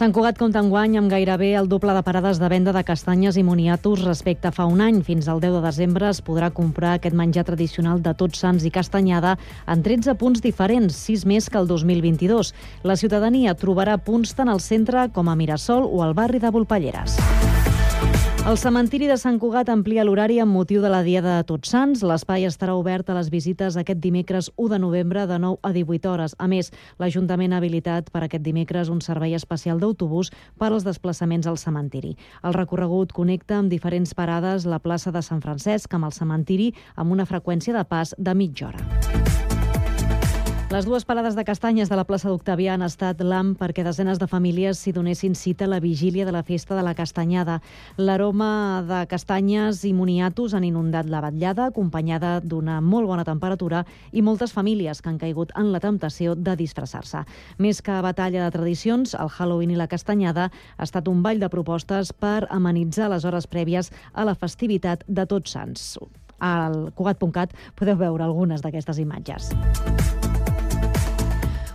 Sant Cugat compta enguany amb gairebé el doble de parades de venda de castanyes i moniatos respecte a fa un any. Fins al 10 de desembre es podrà comprar aquest menjar tradicional de tots sants i castanyada en 13 punts diferents, 6 més que el 2022. La ciutadania trobarà punts tant al centre com a Mirasol o al barri de Volpelleres. El cementiri de Sant Cugat amplia l'horari amb motiu de la Diada de Tots Sants. L'espai estarà obert a les visites aquest dimecres 1 de novembre de 9 a 18 hores. A més, l'Ajuntament ha habilitat per aquest dimecres un servei especial d'autobús per als desplaçaments al cementiri. El recorregut connecta amb diferents parades la plaça de Sant Francesc amb el cementiri amb una freqüència de pas de mitja hora. Les dues parades de castanyes de la plaça d'Octavià han estat l'am perquè desenes de famílies s'hi donessin cita a la vigília de la festa de la castanyada. L'aroma de castanyes i moniatos han inundat la batllada, acompanyada d'una molt bona temperatura i moltes famílies que han caigut en la temptació de disfressar-se. Més que batalla de tradicions, el Halloween i la castanyada ha estat un ball de propostes per amenitzar les hores prèvies a la festivitat de Tots Sants. Al Cugat.cat podeu veure algunes d'aquestes imatges.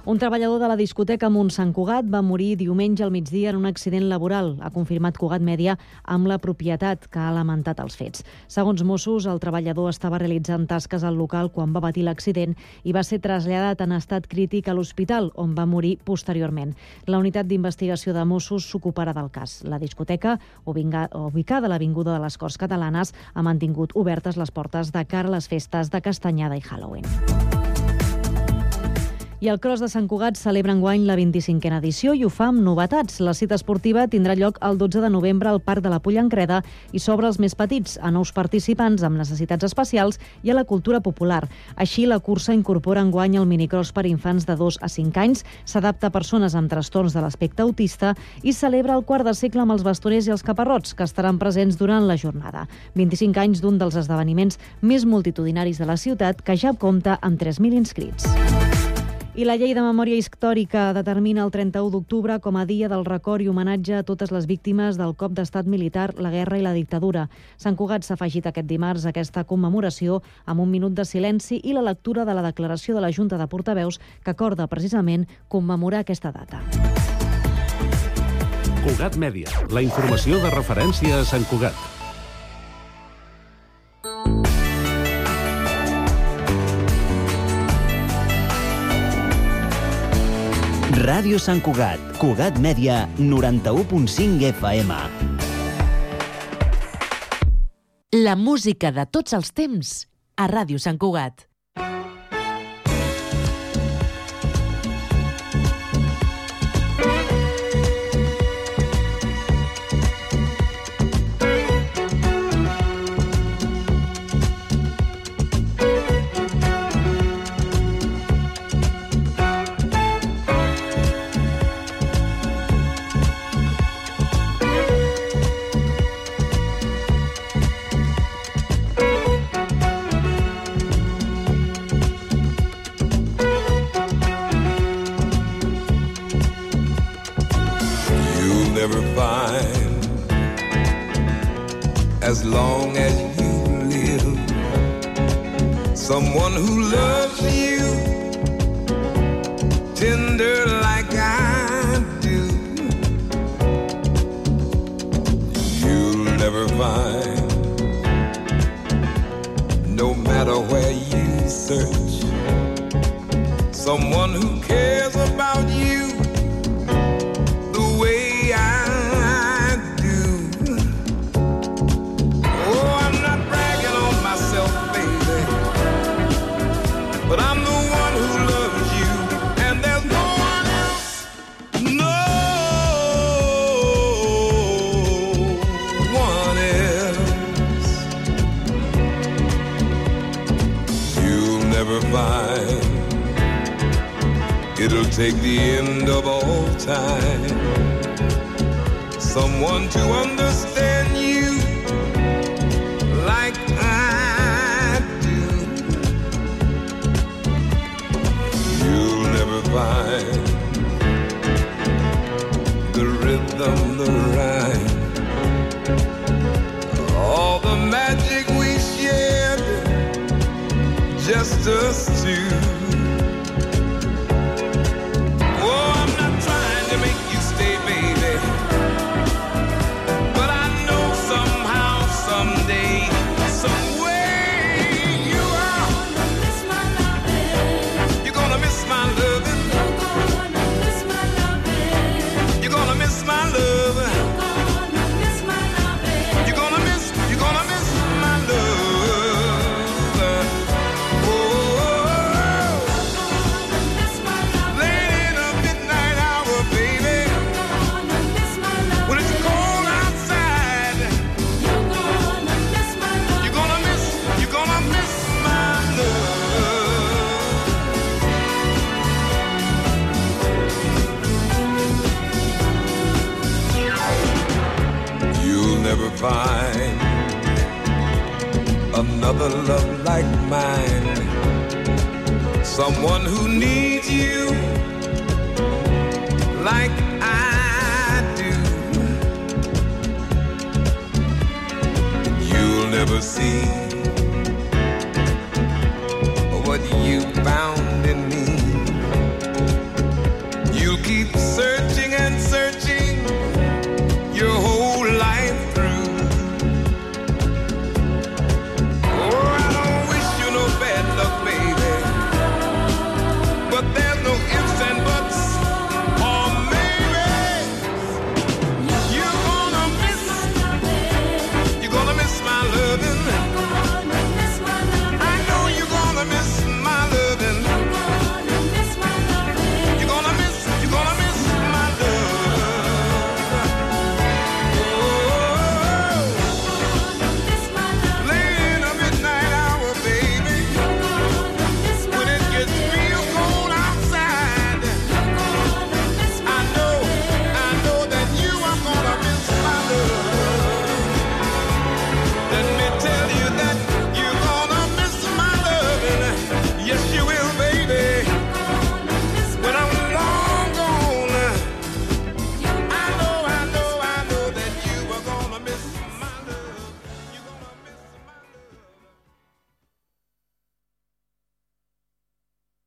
Un treballador de la discoteca Mont Sant Cugat va morir diumenge al migdia en un accident laboral, ha confirmat Cugat Mèdia amb la propietat que ha lamentat els fets. Segons Mossos, el treballador estava realitzant tasques al local quan va patir l'accident i va ser traslladat en estat crític a l'hospital, on va morir posteriorment. La unitat d'investigació de Mossos s'ocuparà del cas. La discoteca, ubicada a l'Avinguda de les Corts Catalanes, ha mantingut obertes les portes de cara a les festes de Castanyada i Halloween. I el Cross de Sant Cugat celebra enguany la 25a edició i ho fa amb novetats. La cita esportiva tindrà lloc el 12 de novembre al Parc de la Pollancreda i s'obre als més petits, a nous participants amb necessitats especials i a la cultura popular. Així, la cursa incorpora enguany el minicross per infants de 2 a 5 anys, s'adapta a persones amb trastorns de l'aspecte autista i celebra el quart de segle amb els bastoners i els caparrots, que estaran presents durant la jornada. 25 anys d'un dels esdeveniments més multitudinaris de la ciutat, que ja compta amb 3.000 inscrits. I la llei de memòria històrica determina el 31 d'octubre com a dia del record i homenatge a totes les víctimes del cop d'estat militar, la guerra i la dictadura. Sant Cugat s'ha afegit aquest dimarts a aquesta commemoració amb un minut de silenci i la lectura de la declaració de la Junta de Portaveus que acorda precisament commemorar aquesta data. Cugat Mèdia, la informació de referència a Sant Cugat. Ràdio Sant Cugat, Cugat Mèdia, 91.5 FM. La música de tots els temps a Ràdio Sant Cugat. you'll find. As long as you live, someone who loves you tender like I do, you'll never find. No matter where you search, someone who cares about you Take the end of all time. Someone to understand you like I do. You'll never find the rhythm, the rhyme. All the magic we shared, just us two.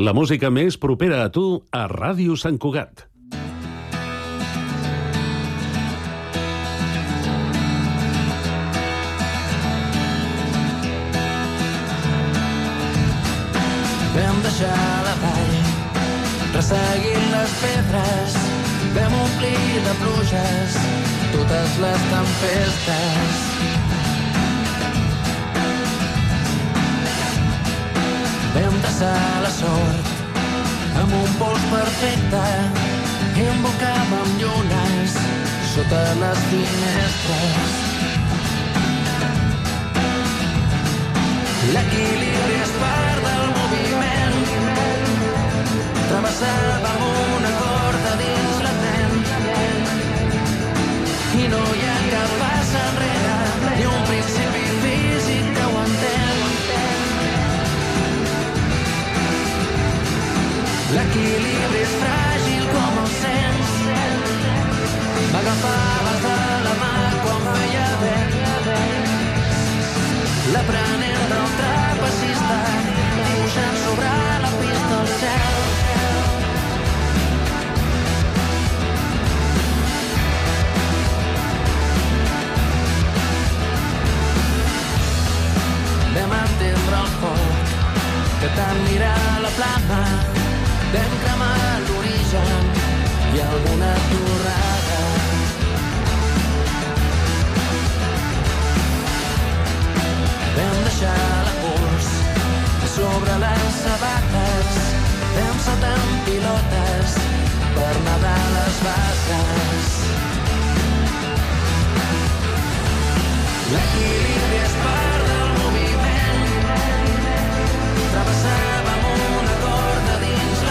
La música més propera a tu a Ràdio Sant Cugat. Vam deixar la vall resseguint les pedres vam omplir de pluges totes les tempestes passar la sort amb un pols perfecte i embocàvem llunes sota les finestres. L'equilibri L'equilibri és fràgil com el sents. M'agafaves de la mà quan feia vent. L'aprenent del trapecista dibuixant sobre la pista el cel. Vam entendre el foc que tant mira la flama vam cremar l'origen i alguna torrada. Vam deixar la pols sobre les sabates, vam saltar amb pilotes per nedar les basses. L'equilibri és part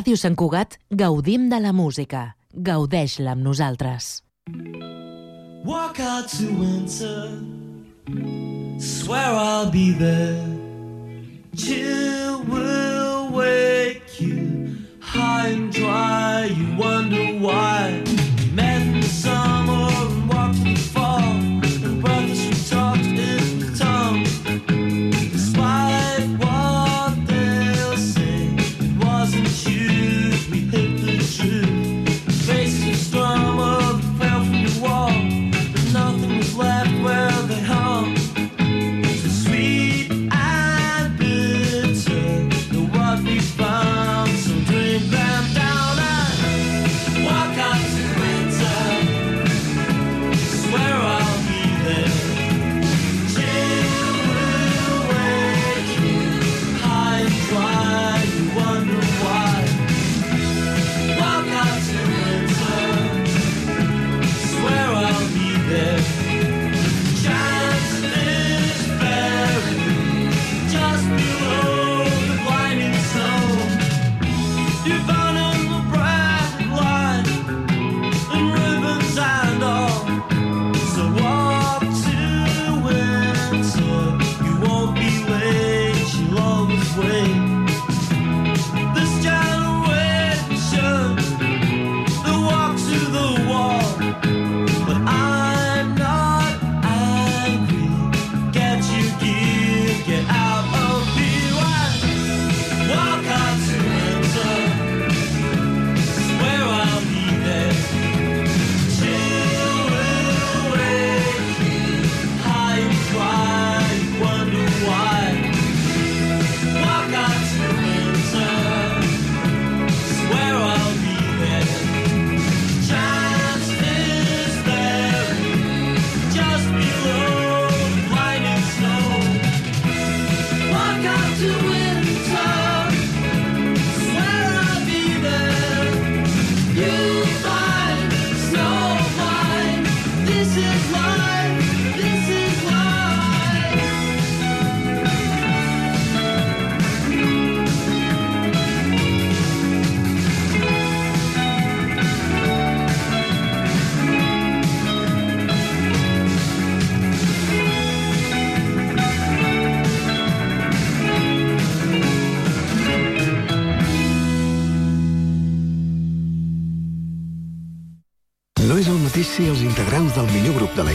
Ràdio Sant Cugat gaudim de la música. Gaudeix-la amb nosaltres. Walk out to winter. Swear I'll be there. Chill will wake you high and dry. You wonder why.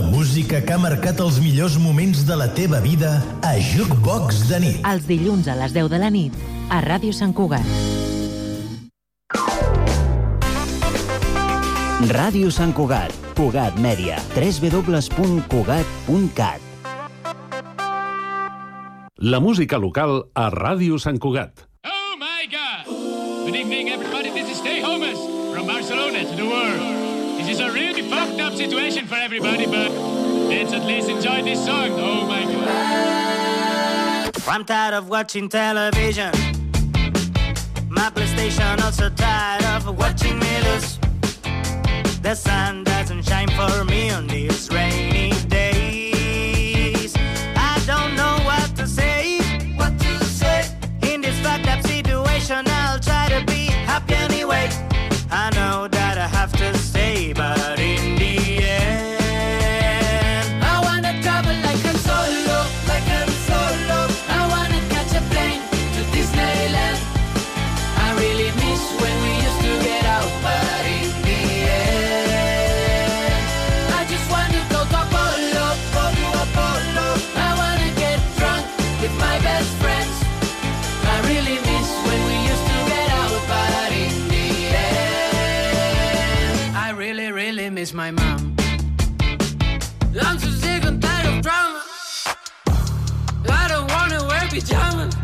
La música que ha marcat els millors moments de la teva vida a Jukebox de nit. Els dilluns a les 10 de la nit a Ràdio Sant Cugat. Ràdio Sant Cugat. Cugat Mèdia. www.cugat.cat La música local a Ràdio Sant Cugat. Oh my God! Good evening, everybody. This is Stay Homeless from Barcelona to the world. This is a really fucked up situation for everybody, but let's at least enjoy this song. Oh my God! I'm tired of watching television. My PlayStation also tired of watching me lose. The sun doesn't shine for me on these rainy days. I don't know what to say. What to say? In this fucked up situation, I'll try to be happy anyway. I know have to stay, but wanna wear pajamas.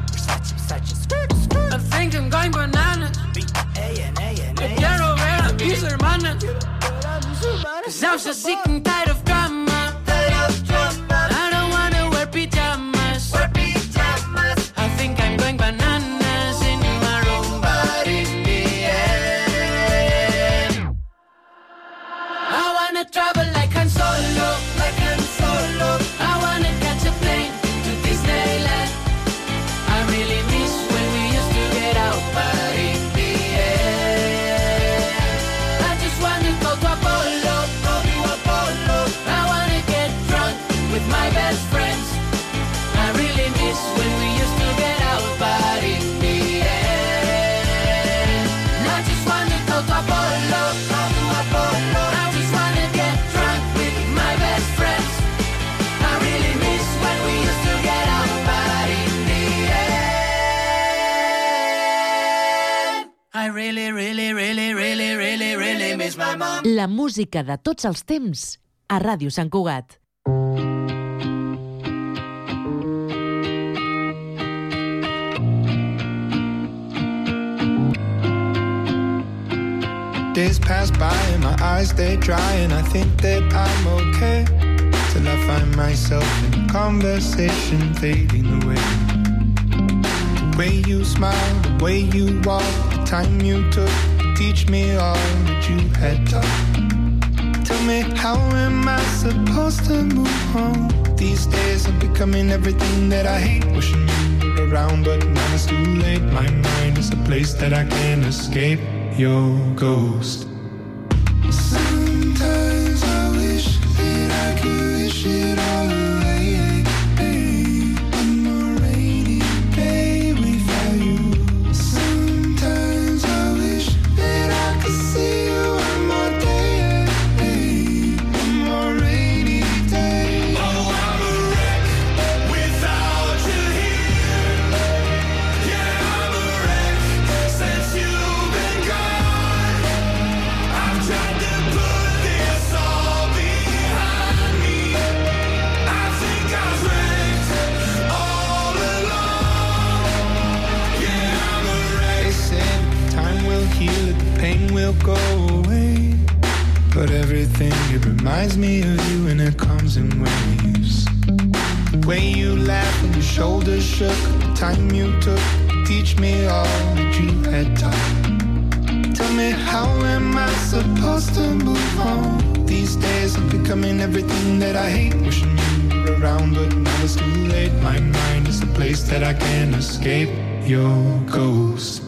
I think I'm going bananas. Quiero ver a mis hermanas. Cause I'm so sick and tired of La música de tots els temps a Ràdio Sant Cugat. Days pass by and my eyes they dry and I think that I'm okay till I find myself in conversation fading away. The way you smile, the way you walk, the time you took to teach me all that you had taught. Tell me how am I supposed to move on? These days I'm becoming everything that I hate. Wishing you were around, but now it's too late. My mind is a place that I can't escape. Your ghost. Sometimes I wish that I could wish it it reminds me of you and it comes in waves. The way you laughed and your shoulders shook, the time you took teach me all that you had taught. Tell me, how am I supposed to move on? These days I'm becoming everything that I hate. Wishing you were around, but now it's too late. My mind is a place that I can't escape. Your ghost.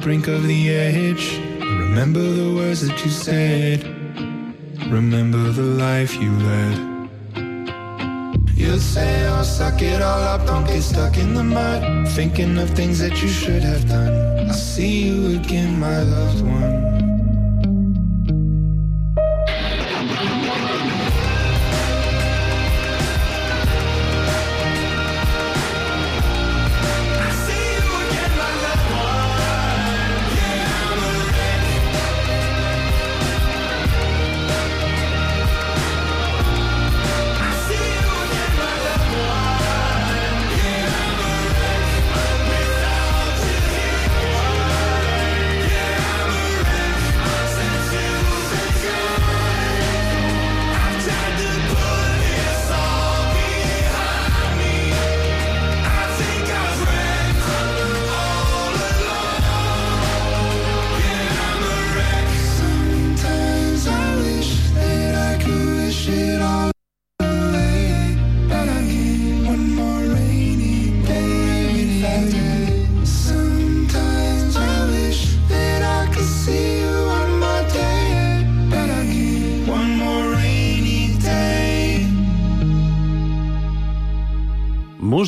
Brink of the edge, remember the words that you said. Remember the life you led. You'll say, oh, suck it all up, don't get stuck in the mud. Thinking of things that you should have done. I'll see you again, my loved one.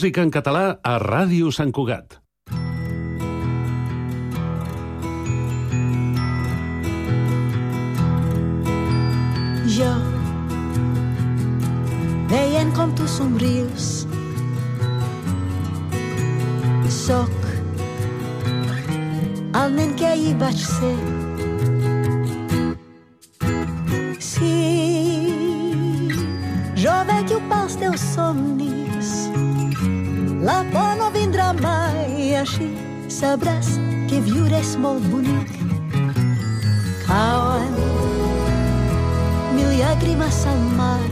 Música en català a Ràdio Sant Cugat. Jo, veient com tu somrius, sóc el nen que ahir vaig ser. Sí, jo vetllo pels teus somnis, la por no vindrà mai, així sabràs que viure és molt bonic. Cauen mil llàgrimes al mar.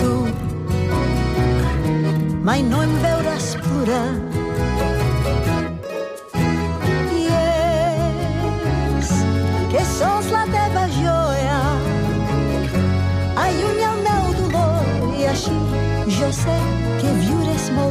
Tu mai no em veuràs plorar. I és que sols la Que che viure smo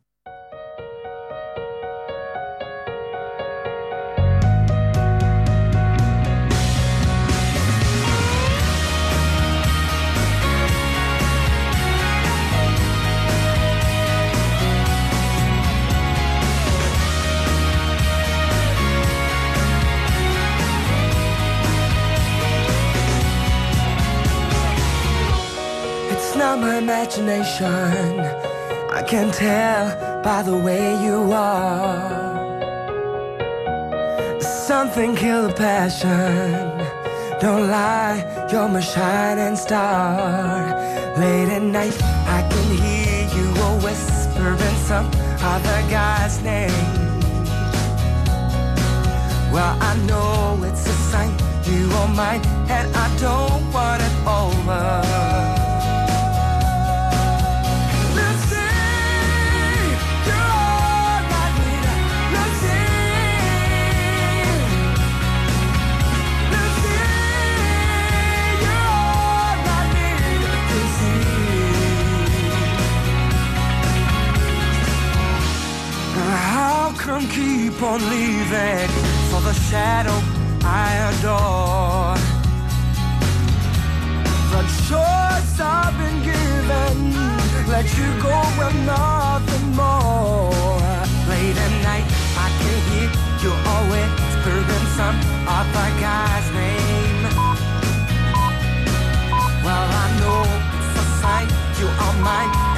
Imagination. I can tell by the way you are. Something kill the passion. Don't lie, you're my shining star. Late at night, I can hear you a whispering some other guy's name. Well, I know it's a sign you are mine, and I don't want it over. Come keep on leaving for the shadow I adore? The choice I've been given, let you go with nothing more. Late at night, I can hear you always whispering some other guy's name. Well, I know it's a sign you are mine,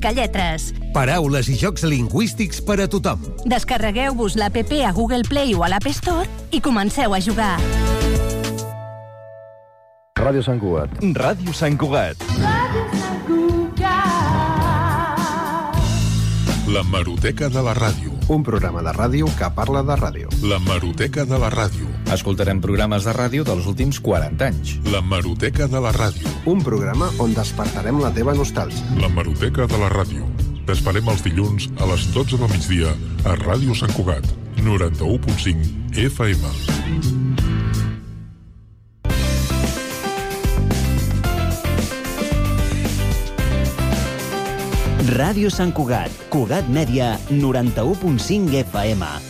l'APP del Picalletres. Paraules i jocs lingüístics per a tothom. Descarregueu-vos l'APP a Google Play o a l'App Store i comenceu a jugar. Ràdio Sant Cugat. Ràdio Sant Cugat. La Maroteca de la Ràdio. Un programa de ràdio que parla de ràdio. La Maroteca de la Ràdio. Escoltarem programes de ràdio dels últims 40 anys. La Maroteca de la Ràdio. Un programa on despertarem la teva nostàlgia. La Maroteca de la Ràdio. T'esperem els dilluns a les 12 del migdia a Ràdio Sant Cugat, 91.5 FM. Ràdio Sant Cugat, Cugat Mèdia, 91.5 FM.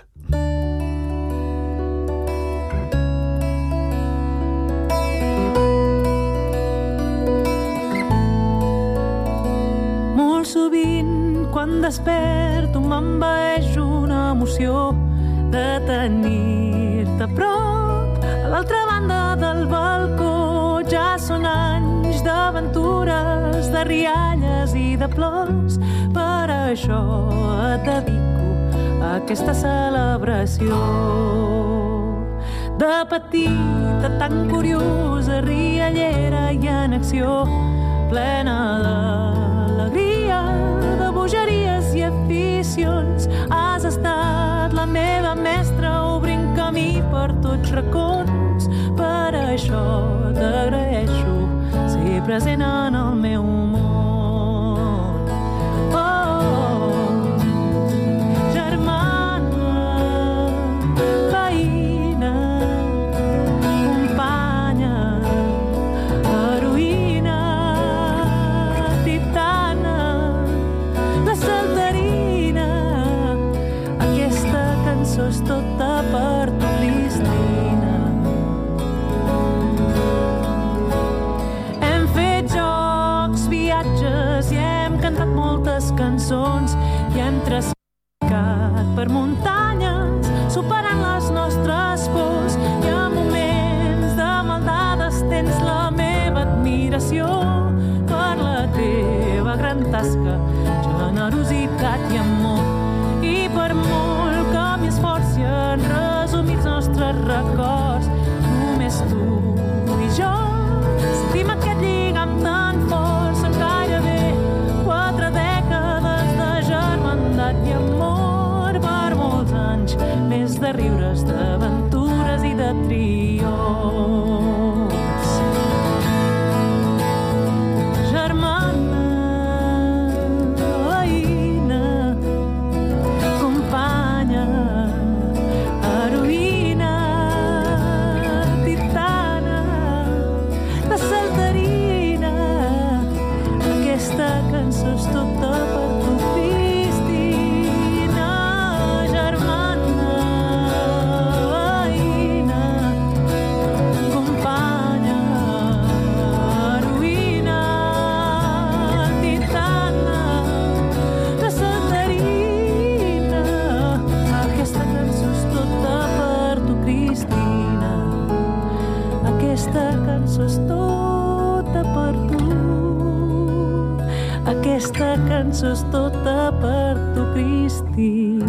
aquesta celebració. De petita, tan curiosa, riallera i en acció, plena d'alegria, de bogeries i aficions. Has estat la meva mestra, obrint camí per tots racons. Per això t'agraeixo ser present en el meu món cançó és tota per tu Cristina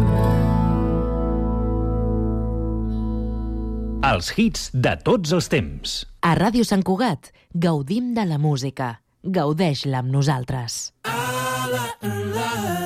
Els hits de tots els temps. A Ràdio Sant Cugat gaudim de la música. Gaudeix-la amb nosaltres. I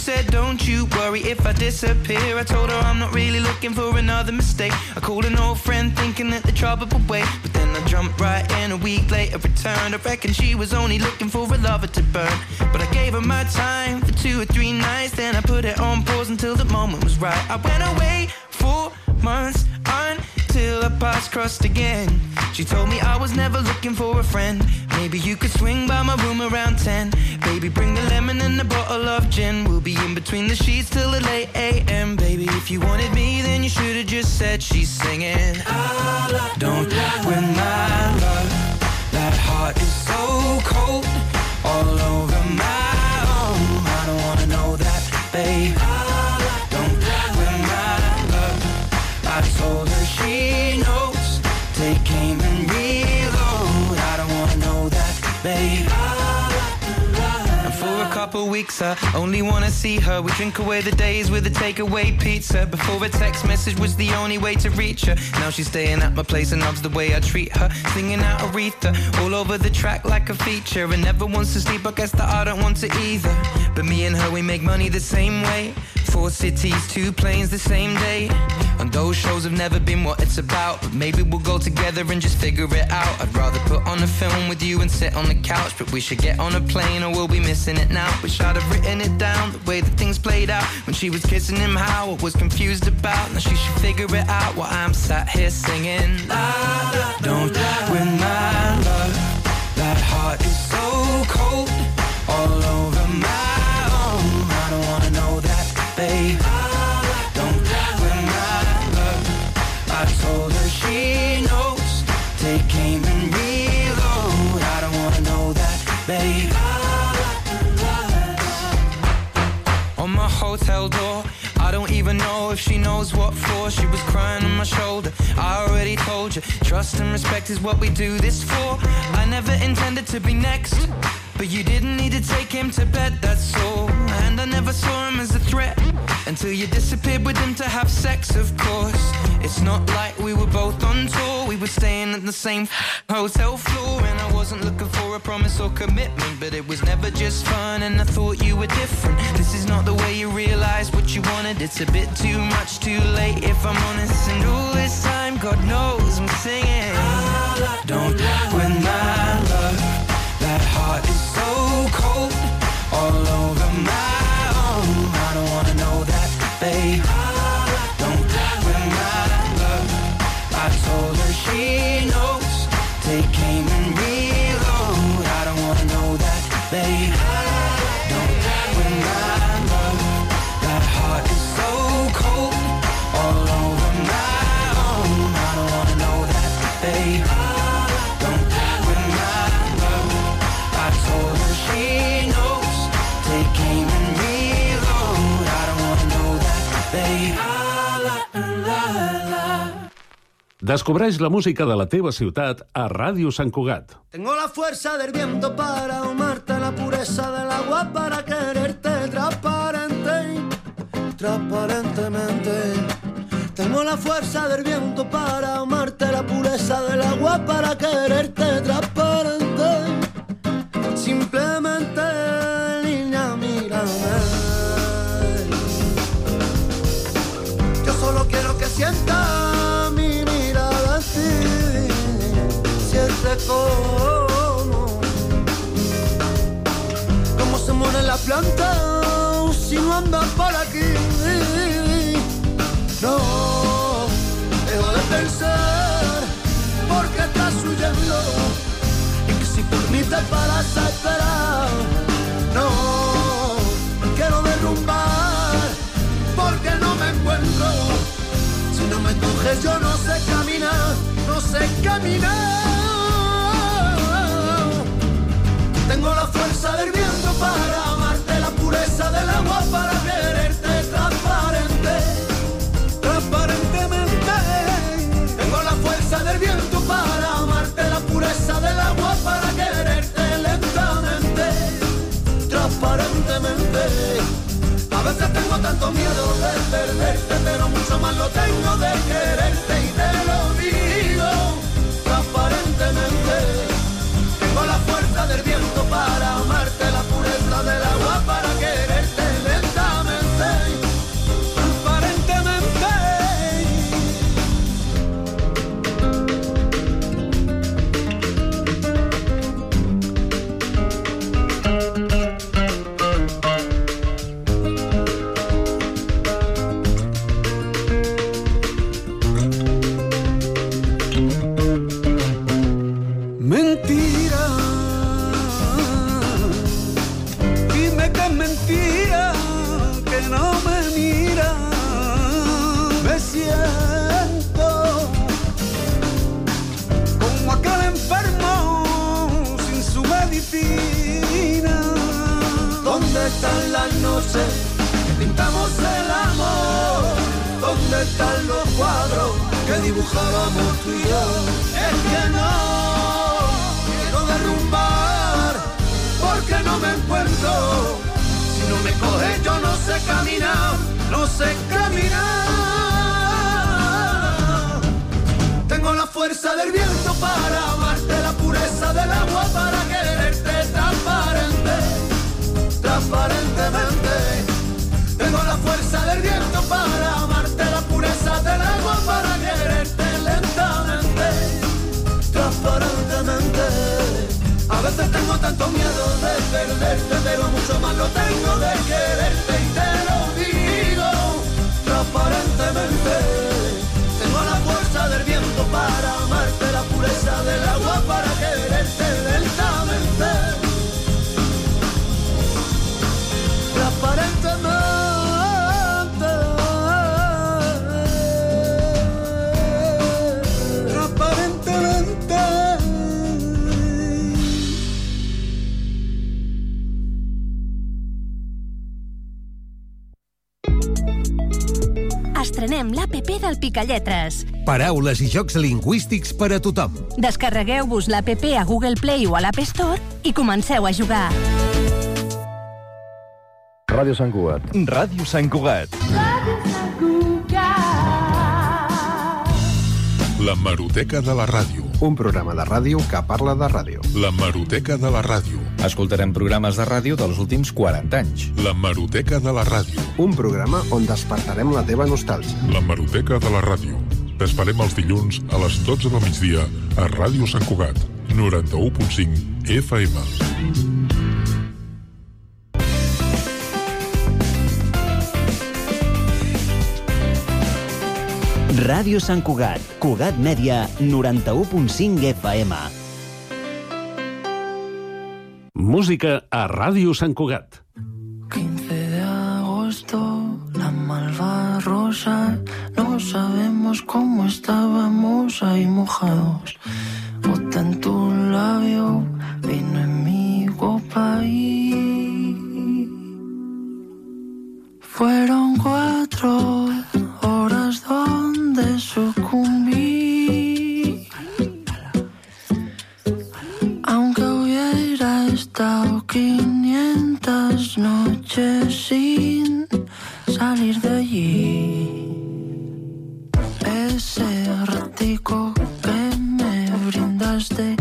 said, Don't you worry if I disappear. I told her I'm not really looking for another mistake. I called an old friend thinking that the trouble would wait. But then I jumped right in a week later, returned. I reckon she was only looking for a lover to burn. But I gave her my time for two or three nights. Then I put it on pause until the moment was right. I went away for months until our paths crossed again. She told me I was never looking for a friend. Maybe you could swing by my room around 10. Baby, bring the lemon and a bottle of gin. We'll be in between the sheets till the late AM. Baby, if you wanted me, then you should have just said she's singing. Don't with my love. That heart is so cold. All over my own. I don't wanna know that, babe. Babe. Weeks, I only wanna see her. We drink away the days with a takeaway pizza. Before a text message was the only way to reach her. Now she's staying at my place and loves the way I treat her. Singing out Aretha all over the track like a feature. And never wants to sleep, I guess that I don't want to either. But me and her, we make money the same way. Four cities, two planes the same day. And those shows have never been what it's about. But maybe we'll go together and just figure it out. I'd rather put on a film with you and sit on the couch. But we should get on a plane or we'll be missing it now. Wish I'd have written it down the way that things played out. When she was kissing him, how I was confused about. Now she should figure it out while I'm sat here singing. La, la, don't with my love. That heart is even know if she knows what for. She was crying on my shoulder. I already told you, trust and respect is what we do this for. I never intended to be next. But you didn't need to take him to bed, that's all. And I never saw him as a threat until you disappeared with him to have sex, of course. It's not like we were both on tour, we were staying at the same hotel floor. And I wasn't looking for a promise or commitment, but it was never just fun. And I thought you were different. This is not the way you realize what you wanted, it's a bit too much, too late, if I'm honest. And all this time, God knows I'm singing. Don't babe. Descobreix la música de la teva ciutat a Ràdio Sant Cugat. Tengo la fuerza del viento para ahumarte, la pureza del agua para quererte transparente, transparentemente. Tengo la fuerza del viento para amarte, la pureza del agua para quererte transparente. Simplemente, niña, mírame. Yo solo quiero que sienta cómo, cómo se muere la planta si no andas por aquí. No, dejo de pensar porque estás huyendo y que si por mí te paras a esperar. No, quiero derrumbar porque no me encuentro. Si no me coges yo no sé caminar, no sé caminar. Tengo la fuerza del viento para amarte, la pureza del agua para quererte transparente, transparentemente. Tengo la fuerza del viento para amarte, la pureza del agua para quererte lentamente, transparentemente. A veces tengo tanto miedo de perderte, pero mucho más lo tengo Del Picalletres. Paraules i jocs lingüístics per a tothom. Descarregueu-vos l'APP a Google Play o a l'App Store i comenceu a jugar. Ràdio Sant Cugat. Ràdio Sant Cugat. La Maroteca de la Ràdio. Un programa de ràdio que parla de ràdio. La Maroteca de la Ràdio. Escoltarem programes de ràdio dels últims 40 anys. La Maroteca de la Ràdio. Un programa on despertarem la teva nostàlgia. La Maroteca de la Ràdio. T'esperem els dilluns a les 12 del migdia a Ràdio Sant Cugat, 91.5 FM. Ràdio Sant Cugat, Cugat Mèdia, 91.5 FM. Música a Ràdio Sant Cugat. 15 de agosto, la malva rosa, no sabemos cómo estábamos ahí mojados. Gota en tu labio, vino en mi copa y fueron cuatro horas donde sucumbí. Aunque hubiera estado 500 noches sin salir de allí. Ese ratico que me brindaste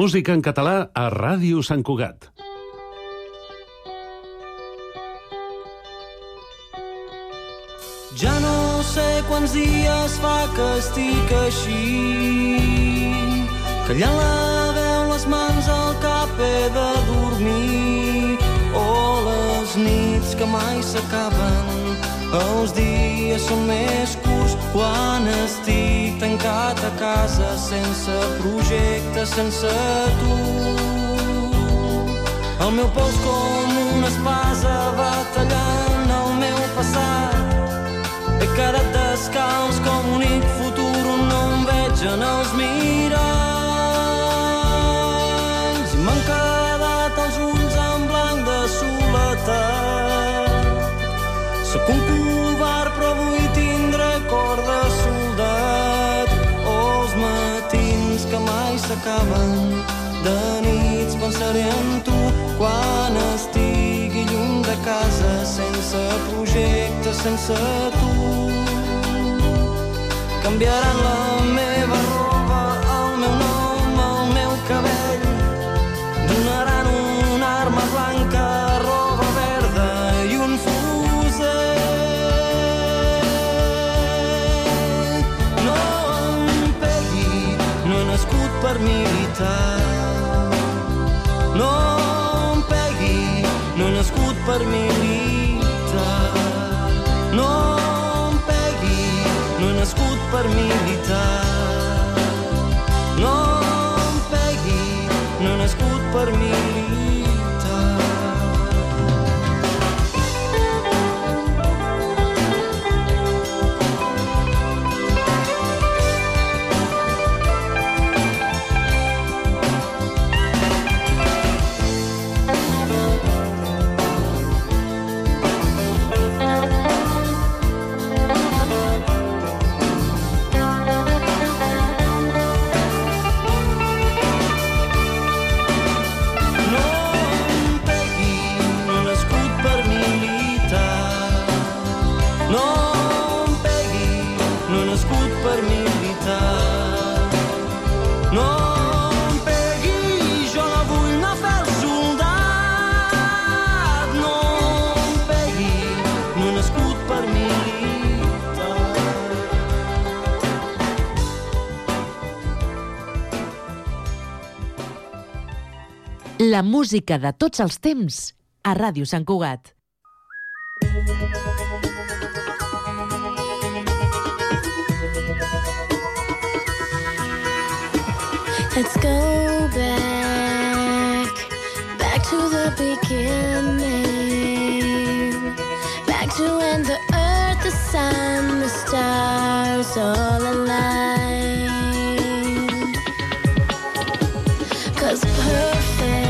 Música en català a Ràdio Sant Cugat. Ja no sé quants dies fa que estic així callant la veu, les mans al cap he de dormir oh, les nits que mai s'acaben els dies són més curts quan estic tancat a casa sense projecte, sense tu el meu pols com una espasa va tallant el meu passat he quedat descalç com un futur on no em veig en els miralls. acaben. De nits pensaré en tu quan estigui lluny de casa, sense projecte, sense tu. Canviaran la meva per militar. No em pegui, no he nascut per militar. No em pegui, no he nascut per militar. No em pegui, no he nascut per militar. La música de tots els temps a Ràdio Sant Cugat. Let's go back, back to the beginning, back to when the earth, the sun, the stars all aligned. Cause perfect.